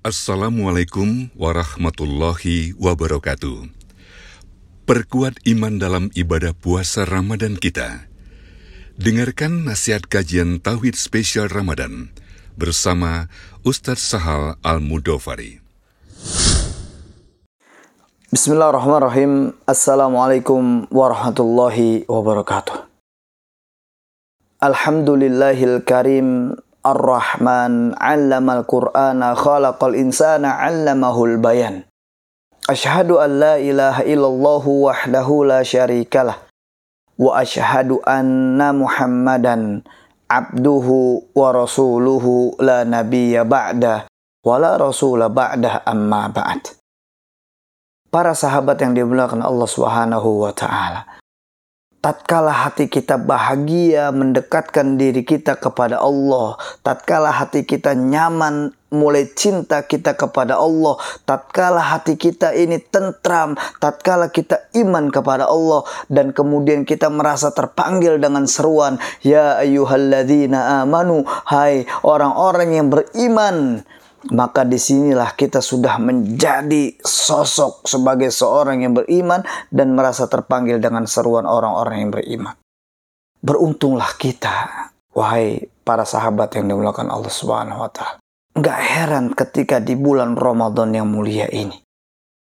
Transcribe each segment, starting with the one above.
Assalamualaikum warahmatullahi wabarakatuh. Perkuat iman dalam ibadah puasa Ramadan kita. Dengarkan nasihat kajian Tauhid Spesial Ramadan bersama Ustadz Sahal Al-Mudofari. Bismillahirrahmanirrahim. Assalamualaikum warahmatullahi wabarakatuh. Alhamdulillahil karim Ar-Rahman 'allamal Qur'ana khalaqal insana 'allamahul bayan. Ashhadu an la ilaha illallah wahdahu la syarikalah wa ashhadu anna Muhammadan abduhu wa rasuluhu la nabiyya ba'da wa la rasula ba'da amma ba'd. Para sahabat yang dimuliakan Allah Subhanahu wa taala tatkala hati kita bahagia mendekatkan diri kita kepada Allah, tatkala hati kita nyaman mulai cinta kita kepada Allah, tatkala hati kita ini tentram, tatkala kita iman kepada Allah dan kemudian kita merasa terpanggil dengan seruan, ya ayyuhalladzina amanu, hai orang-orang yang beriman, maka di sinilah kita sudah menjadi sosok sebagai seorang yang beriman dan merasa terpanggil dengan seruan orang-orang yang beriman. Beruntunglah kita, wahai para sahabat yang dimulakan Allah Subhanahu wa taala. Enggak heran ketika di bulan Ramadan yang mulia ini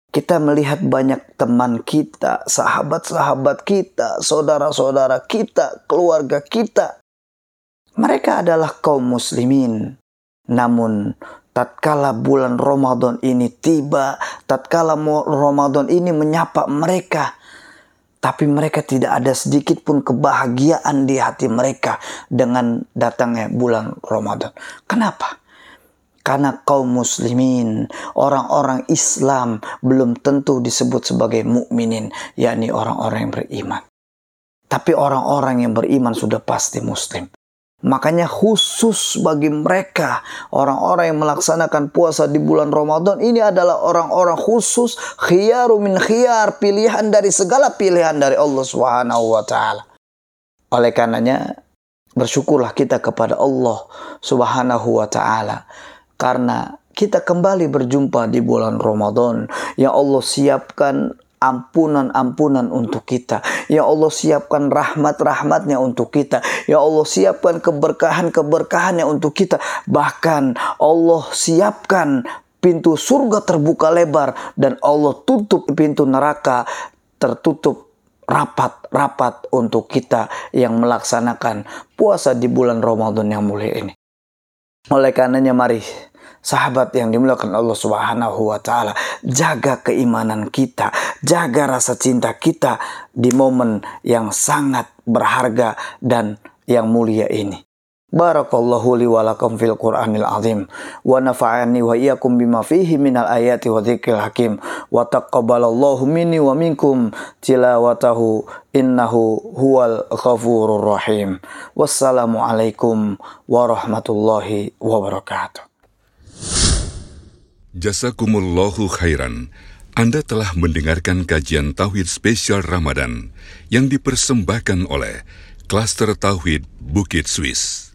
kita melihat banyak teman kita, sahabat-sahabat kita, saudara-saudara kita, keluarga kita. Mereka adalah kaum muslimin. Namun tatkala bulan Ramadan ini tiba, tatkala Ramadan ini menyapa mereka, tapi mereka tidak ada sedikit pun kebahagiaan di hati mereka dengan datangnya bulan Ramadan. Kenapa? Karena kaum muslimin, orang-orang Islam belum tentu disebut sebagai mukminin, yakni orang-orang yang beriman. Tapi orang-orang yang beriman sudah pasti muslim. Makanya khusus bagi mereka orang-orang yang melaksanakan puasa di bulan Ramadan ini adalah orang-orang khusus khiyaru min khiyar pilihan dari segala pilihan dari Allah Subhanahu wa taala. Oleh karenanya bersyukurlah kita kepada Allah Subhanahu wa taala karena kita kembali berjumpa di bulan Ramadan yang Allah siapkan ampunan-ampunan untuk kita. Ya Allah siapkan rahmat-rahmatnya untuk kita. Ya Allah siapkan keberkahan-keberkahannya untuk kita. Bahkan Allah siapkan pintu surga terbuka lebar dan Allah tutup pintu neraka tertutup rapat-rapat untuk kita yang melaksanakan puasa di bulan Ramadan yang mulia ini. Oleh karenanya mari Sahabat yang dimuliakan Allah Subhanahu wa taala, jaga keimanan kita, jaga rasa cinta kita di momen yang sangat berharga dan yang mulia ini. Barakallahu li wa lakum fil Qur'anil azim wa nafa'ani wa iyyakum bima fihi minal ayati wa dzikril hakim wa taqabbalallahu minni wa minkum tilawatahu innahu huwal ghafurur rahim. Wassalamu alaikum warahmatullahi wabarakatuh. Jazakumullahu khairan. Anda telah mendengarkan kajian Tauhid spesial Ramadan yang dipersembahkan oleh Klaster Tauhid Bukit Swiss.